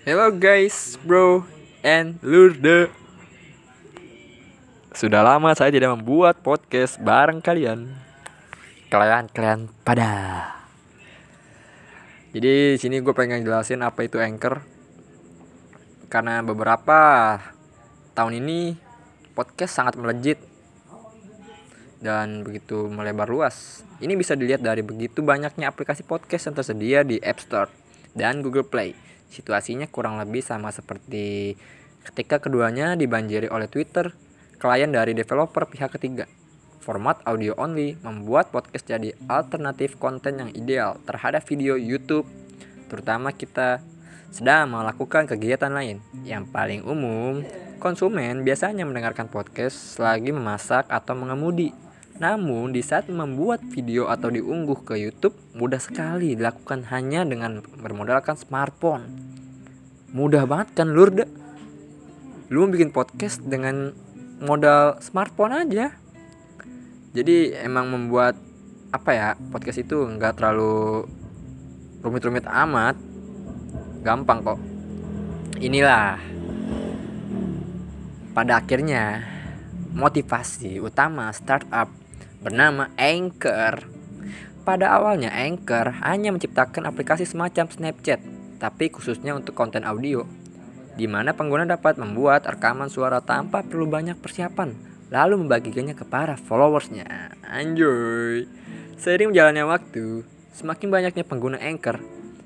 Hello guys, bro, and Lurde. Sudah lama saya tidak membuat podcast bareng kalian. Kalian kalian pada. Jadi sini gue pengen jelasin apa itu anchor. Karena beberapa tahun ini podcast sangat melejit dan begitu melebar luas. Ini bisa dilihat dari begitu banyaknya aplikasi podcast yang tersedia di App Store dan Google Play. Situasinya kurang lebih sama seperti ketika keduanya dibanjiri oleh Twitter, klien dari developer pihak ketiga. Format audio only membuat podcast jadi alternatif konten yang ideal terhadap video YouTube, terutama kita sedang melakukan kegiatan lain. Yang paling umum, konsumen biasanya mendengarkan podcast selagi memasak atau mengemudi. Namun, di saat membuat video atau diunggah ke YouTube, mudah sekali dilakukan hanya dengan bermodalkan smartphone. Mudah banget kan, Lurde? Lu bikin podcast dengan modal smartphone aja. Jadi emang membuat apa ya podcast itu nggak terlalu rumit-rumit amat, gampang kok. Inilah pada akhirnya motivasi utama startup bernama Anchor. Pada awalnya Anchor hanya menciptakan aplikasi semacam Snapchat, tapi khususnya untuk konten audio, di mana pengguna dapat membuat rekaman suara tanpa perlu banyak persiapan, lalu membagikannya ke para followersnya. Anjoy. Seiring berjalannya waktu, semakin banyaknya pengguna Anchor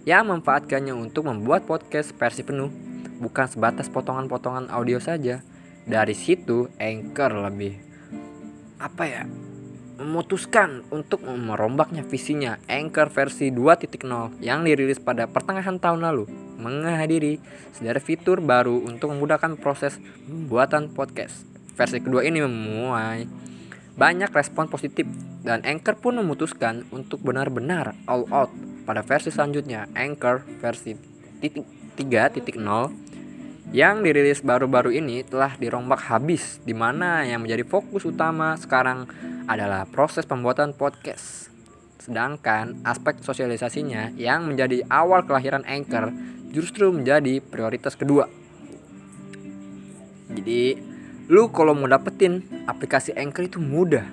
yang memanfaatkannya untuk membuat podcast versi penuh, bukan sebatas potongan-potongan audio saja. Dari situ Anchor lebih apa ya? Memutuskan untuk merombaknya visinya Anchor versi 2.0 yang dirilis pada pertengahan tahun lalu menghadiri sederet fitur baru untuk memudahkan proses pembuatan podcast. Versi kedua ini memuai banyak respon positif dan Anchor pun memutuskan untuk benar-benar all out pada versi selanjutnya Anchor versi 3.0 yang dirilis baru-baru ini telah dirombak habis di mana yang menjadi fokus utama sekarang adalah proses pembuatan podcast. Sedangkan aspek sosialisasinya yang menjadi awal kelahiran Anchor justru menjadi prioritas kedua. Jadi, lu kalau mau dapetin aplikasi Anchor itu mudah.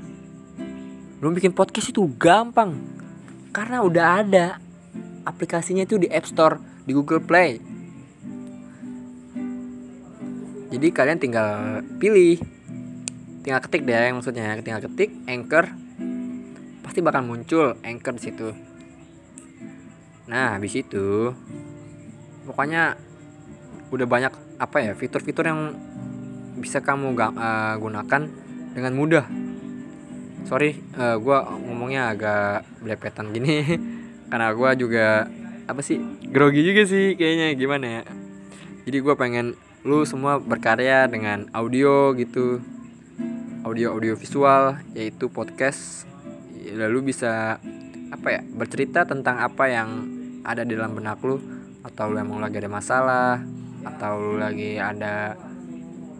Lu bikin podcast itu gampang. Karena udah ada aplikasinya itu di App Store, di Google Play, jadi kalian tinggal pilih. Tinggal ketik deh maksudnya. Tinggal ketik anchor. Pasti bakal muncul anchor di situ. Nah habis itu pokoknya udah banyak apa ya fitur-fitur yang bisa kamu uh, gunakan dengan mudah. Sorry uh, eh, gue ngomongnya agak belepetan gini. Karena gue juga apa sih grogi juga sih kayaknya gimana ya. Jadi gue pengen lu semua berkarya dengan audio gitu. Audio audio visual yaitu podcast. Lalu bisa apa ya bercerita tentang apa yang ada di dalam benak lu. Atau lu emang lagi ada masalah atau lu lagi ada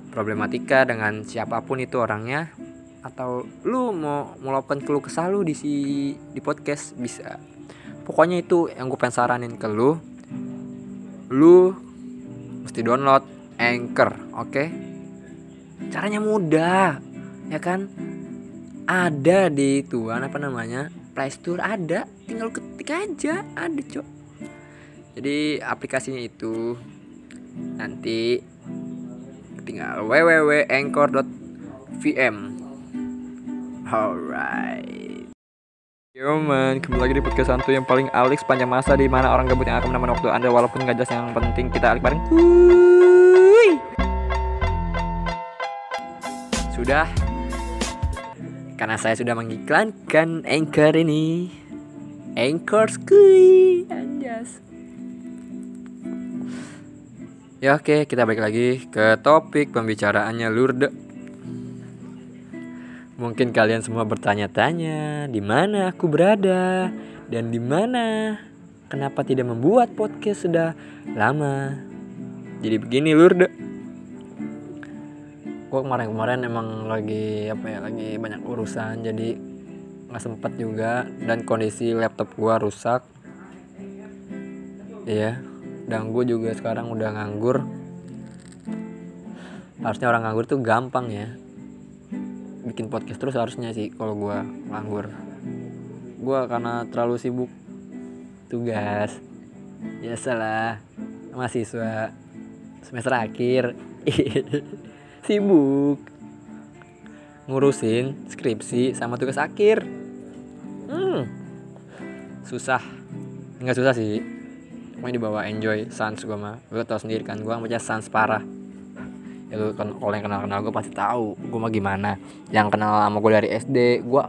problematika dengan siapa pun itu orangnya. Atau lu mau melakukan keluh kesah lu di si di podcast bisa. Pokoknya itu yang gue pengen ke lu. Lu mesti download Anchor, oke? Okay? Caranya mudah, ya kan? Ada di tuan apa namanya? Play Store ada, tinggal ketik aja, ada, Cok. Jadi aplikasinya itu nanti tinggal www.anchor.vm. Alright. Yo man, kembali lagi di podcast santu yang paling alik sepanjang masa di mana orang gabut yang akan menemani waktu anda walaupun gak jelas yang penting kita alik bareng. Sudah. Karena saya sudah mengiklankan Anchor ini. Anchor skui Anjas. Ya oke kita balik lagi ke topik pembicaraannya Lurde. Mungkin kalian semua bertanya-tanya di mana aku berada? Dan di mana? Kenapa tidak membuat podcast sudah lama. Jadi begini Lurde gue kemarin-kemarin emang lagi apa ya lagi banyak urusan jadi nggak sempet juga. Dan kondisi laptop gue rusak. Iya dan gue juga sekarang udah nganggur. Harusnya orang nganggur tuh gampang ya. Bikin podcast terus harusnya sih kalau gue nganggur. Gue karena terlalu sibuk tugas. Biasalah mahasiswa semester akhir sibuk. Ngurusin skripsi sama tugas akhir. Hmm. Susah. Nggak susah sih. Pokoknya dibawa enjoy sans gue mah. Gue tau sendiri kan gue baca sans parah. Ya lu kan kalau yang kenal kenal gue pasti tahu gue mah gimana. Yang kenal sama gue dari SD gue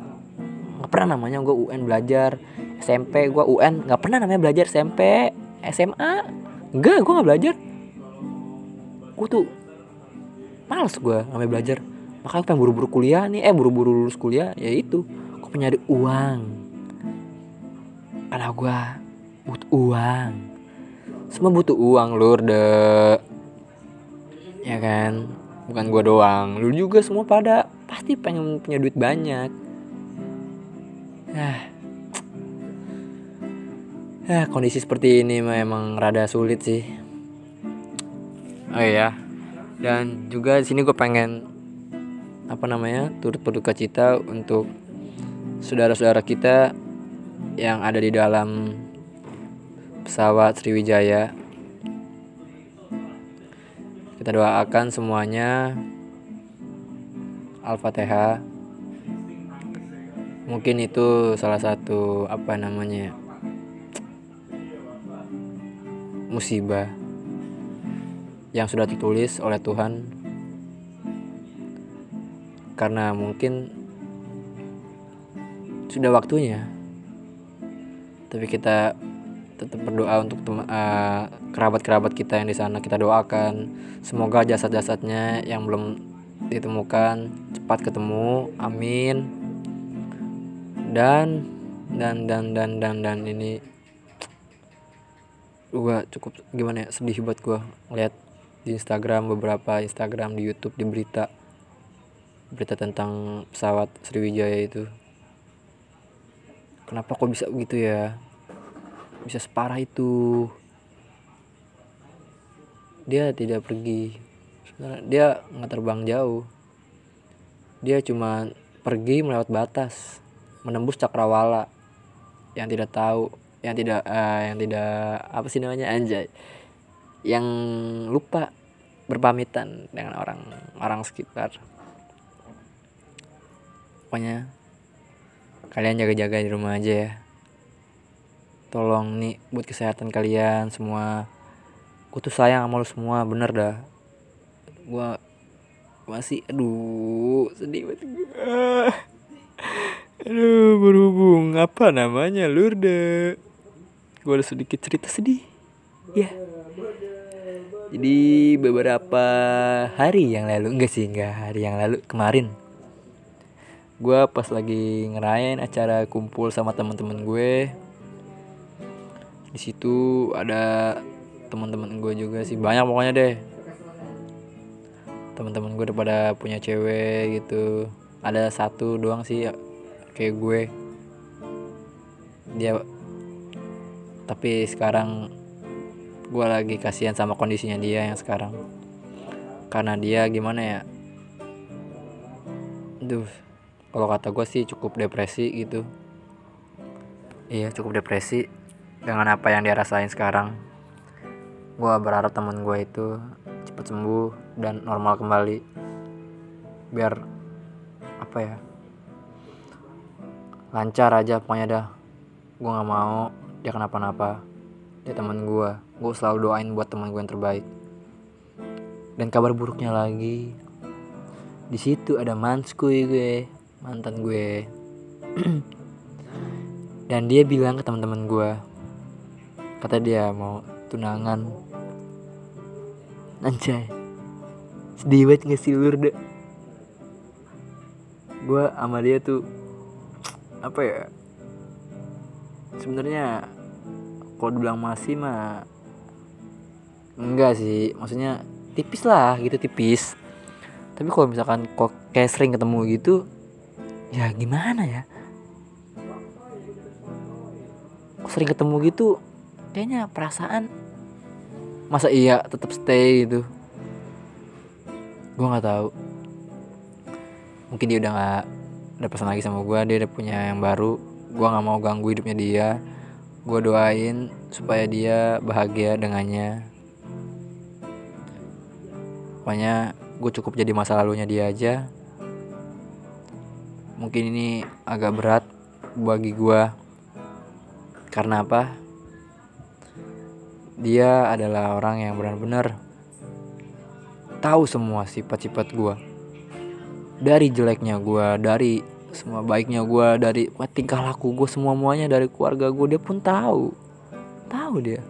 nggak pernah namanya gue UN belajar. SMP gue UN nggak pernah namanya belajar SMP SMA enggak gue nggak belajar. Gue tuh males gue namanya belajar. Makanya pengen buru-buru kuliah nih. Eh buru-buru lulus kuliah ya itu. Pengen nyari uang? Karena gue butuh uang. Semua butuh uang lur de. Ya kan? Bukan gue doang. Lu juga semua pada pasti pengen punya duit banyak. Ya kondisi seperti ini memang rada sulit sih. Oh iya dan juga di sini gue pengen apa namanya turut berduka cita untuk saudara-saudara kita yang ada di dalam pesawat Sriwijaya. Kita doakan semuanya. Al-Fatihah. Mungkin itu salah satu apa namanya musibah yang sudah ditulis oleh Tuhan. Karena mungkin sudah waktunya tapi kita tetap berdoa untuk uh, kerabat-kerabat kita yang di sana. Kita doakan semoga jasad-jasadnya yang belum ditemukan cepat ketemu. Amin. Dan dan dan dan dan dan ini gua cukup gimana ya sedih buat gua ngeliat di Instagram beberapa Instagram di YouTube di berita berita tentang pesawat Sriwijaya itu. Kenapa kok bisa begitu ya? Bisa separah itu. Dia tidak pergi. Dia nggak terbang jauh. Dia cuma pergi melewat batas menembus cakrawala. Yang tidak tahu yang tidak uh, yang tidak apa sih namanya anjay yang lupa berpamitan dengan orang orang sekitar. Pokoknya kalian jaga-jaga di rumah aja ya. Tolong nih buat kesehatan kalian semua. Gue tuh sayang sama lo semua bener dah. Gue masih aduh sedih banget gue aduh berhubung apa namanya lurde? Gue ada sedikit cerita sedih. Ya jadi beberapa hari yang lalu enggak sih enggak hari yang lalu kemarin. Gue pas lagi ngerayain acara kumpul sama teman-teman gue. Di situ ada teman-teman gue juga sih banyak pokoknya deh. Teman-teman gue udah pada punya cewek gitu. Ada satu doang sih kayak gue. Dia tapi sekarang gue lagi kasihan sama kondisinya dia yang sekarang. Karena dia gimana ya? Duh kalau kata gue sih cukup depresi gitu. Iya cukup depresi dengan apa yang dia rasain sekarang. Gue berharap teman gue itu cepat sembuh dan normal kembali. Biar apa ya? Lancar aja pokoknya dah. Gue nggak mau dia kenapa-napa dia teman gue gue selalu doain buat teman gue yang terbaik. Dan kabar buruknya lagi di situ ada manskuy gue mantan gue. Dan dia bilang ke teman-teman gue kata dia mau tunangan. Anjay sedih banget gak sih lur deh gue sama dia tuh apa ya sebenarnya kalau dibilang masih mah enggak sih. Maksudnya tipis lah gitu tipis. Tapi kalau misalkan kok kayak sering ketemu gitu ya gimana ya? Sering ketemu gitu kayaknya perasaan masa iya tetap stay gitu. Gue nggak tahu. Mungkin dia udah nggak ada pesan lagi sama gue dia udah punya yang baru. Gue nggak mau ganggu hidupnya dia gue doain supaya dia bahagia dengannya. Pokoknya gue cukup jadi masa lalunya dia aja. Mungkin ini agak berat bagi gue karena apa? Dia adalah orang yang benar-benar tahu semua sifat-sifat gue dari jeleknya gue dari semua baiknya gue dari tingkah laku gue semua muanya dari keluarga gue dia pun tahu. Tahu dia.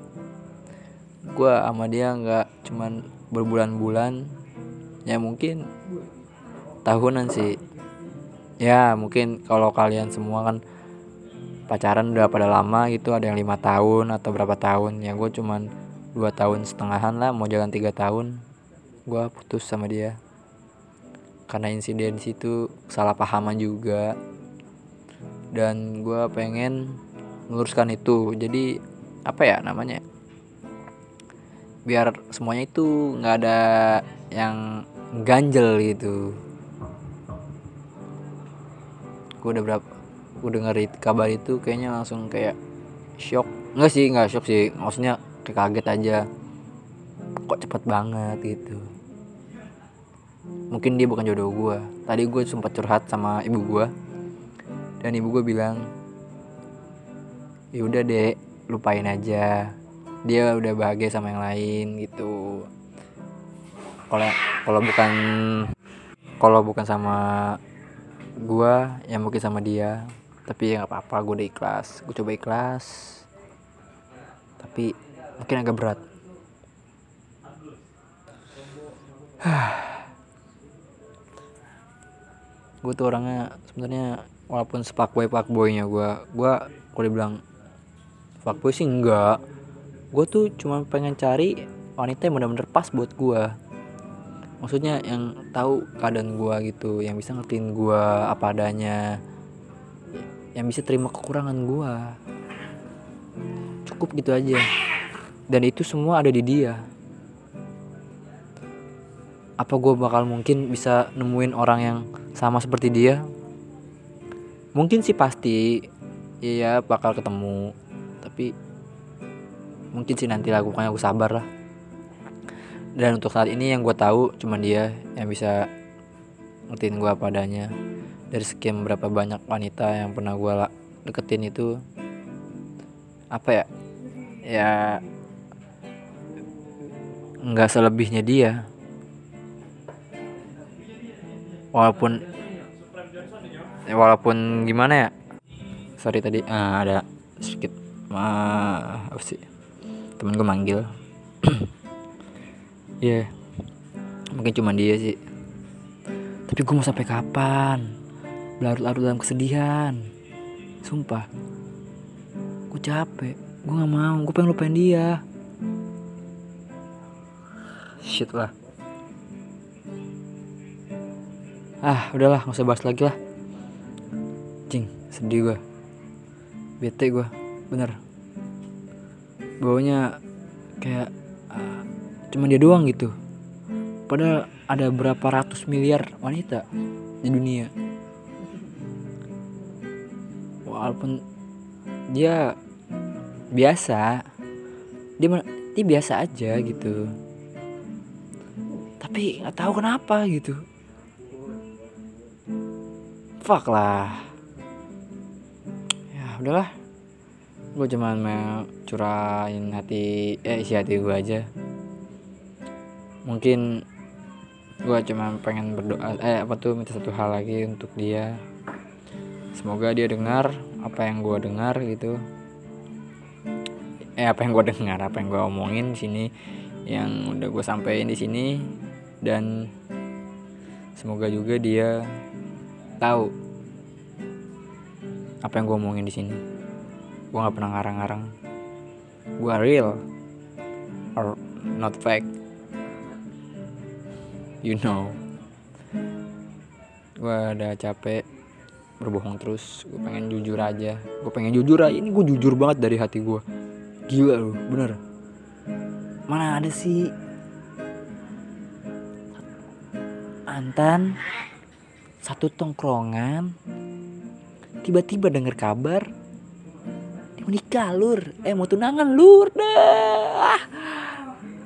Gue sama dia nggak cuman berbulan-bulan. Ya mungkin tahunan sih. Ya mungkin kalau kalian semua kan pacaran udah pada lama gitu ada yang lima tahun atau berapa tahun. Ya gue cuman dua tahun setengahan lah mau jalan tiga tahun gue putus sama dia karena insiden situ salah pahaman juga. Dan gue pengen meluruskan itu. Jadi apa ya namanya? Biar semuanya itu nggak ada yang ganjel gitu. Gue udah berapa gue denger kabar itu kayaknya langsung kayak shock. Nggak sih nggak shock sih. Maksudnya kayak kaget aja. Kok cepet banget gitu mungkin dia bukan jodoh gue tadi gue sempat curhat sama ibu gue dan ibu gue bilang ya udah deh lupain aja. Dia udah bahagia sama yang lain gitu. Kalau kalau bukan kalau bukan sama gua ya mungkin sama dia. Tapi ya nggak apa-apa gue udah ikhlas. Gue coba ikhlas. Tapi mungkin agak berat gue tuh orangnya sebenarnya walaupun sepak boy pak boynya gue gue kalau dibilang boy sih enggak. Gue tuh cuma pengen cari wanita yang benar-benar pas buat gue maksudnya yang tahu keadaan gue gitu yang bisa ngertiin gue apa adanya yang bisa terima kekurangan gue cukup gitu aja. Dan itu semua ada di dia apa gue bakal mungkin bisa nemuin orang yang sama seperti dia? Mungkin sih pasti iya bakal ketemu. Tapi mungkin sih nanti lakukannya aku sabar lah. Dan untuk saat ini yang gue tahu cuma dia yang bisa ngertiin gue padanya dari sekian berapa banyak wanita yang pernah gue deketin itu apa ya? Ya nggak selebihnya dia walaupun walaupun gimana ya? Sorry tadi ah, ada sedikit ah, apa sih? Temen gue manggil. Ya yeah. mungkin cuma dia sih. Tapi gue mau sampai kapan? Berlarut-larut dalam kesedihan. Sumpah. Gue capek. Gue nggak mau. Gue pengen lupain dia. Shit lah ah udahlah nggak usah bahas lagi lah. Cing sedih gue bete gue bener. Baunya kayak uh, cuman dia doang gitu. Padahal ada berapa ratus miliar wanita di dunia. Walaupun dia biasa dia dia biasa aja gitu. Tapi nggak tahu kenapa gitu fuck lah. Ya udahlah. Gue cuman mau curahin hati eh isi hati gue aja. Mungkin gue cuma pengen berdoa eh apa tuh minta satu hal lagi untuk dia. Semoga dia dengar apa yang gue dengar gitu. Eh apa yang gue dengar apa yang gue omongin di sini yang udah gue sampein di sini. Dan semoga juga dia tahu apa yang gue omongin di sini. Gue nggak pernah ngarang-ngarang. Gue real or not fake you know. Gue udah capek berbohong terus. Gue pengen jujur aja. Gue pengen jujur aja. Ini gue jujur banget dari hati gue gila loh bener. Mana ada sih? Antan satu tongkrongan. Tiba-tiba dengar kabar dia menikah lur. Eh mau tunangan lur. Dah.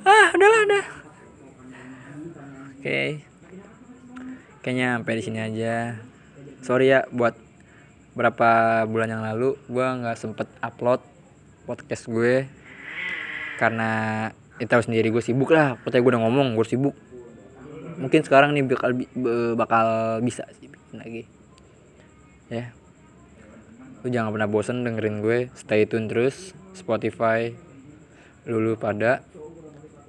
Ah udahlah dah. Oke. Kayaknya sampai di sini aja. Sorry ya buat berapa bulan yang lalu gue nggak sempet upload podcast gue. Karena itu sendiri gue sibuk lah. Percaya gue udah ngomong gue sibuk mungkin sekarang nih bakal bakal bisa sih bikin lagi. Ya. Lu jangan pernah bosen dengerin gue. Stay tune terus. Spotify. Lulu pada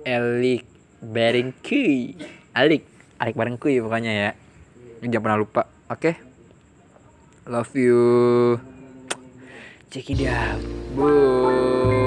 Elik Bareng Kuy. Alik. Alik bareng pokoknya ya. Jangan pernah lupa. Oke? Love you. Check it out. Boom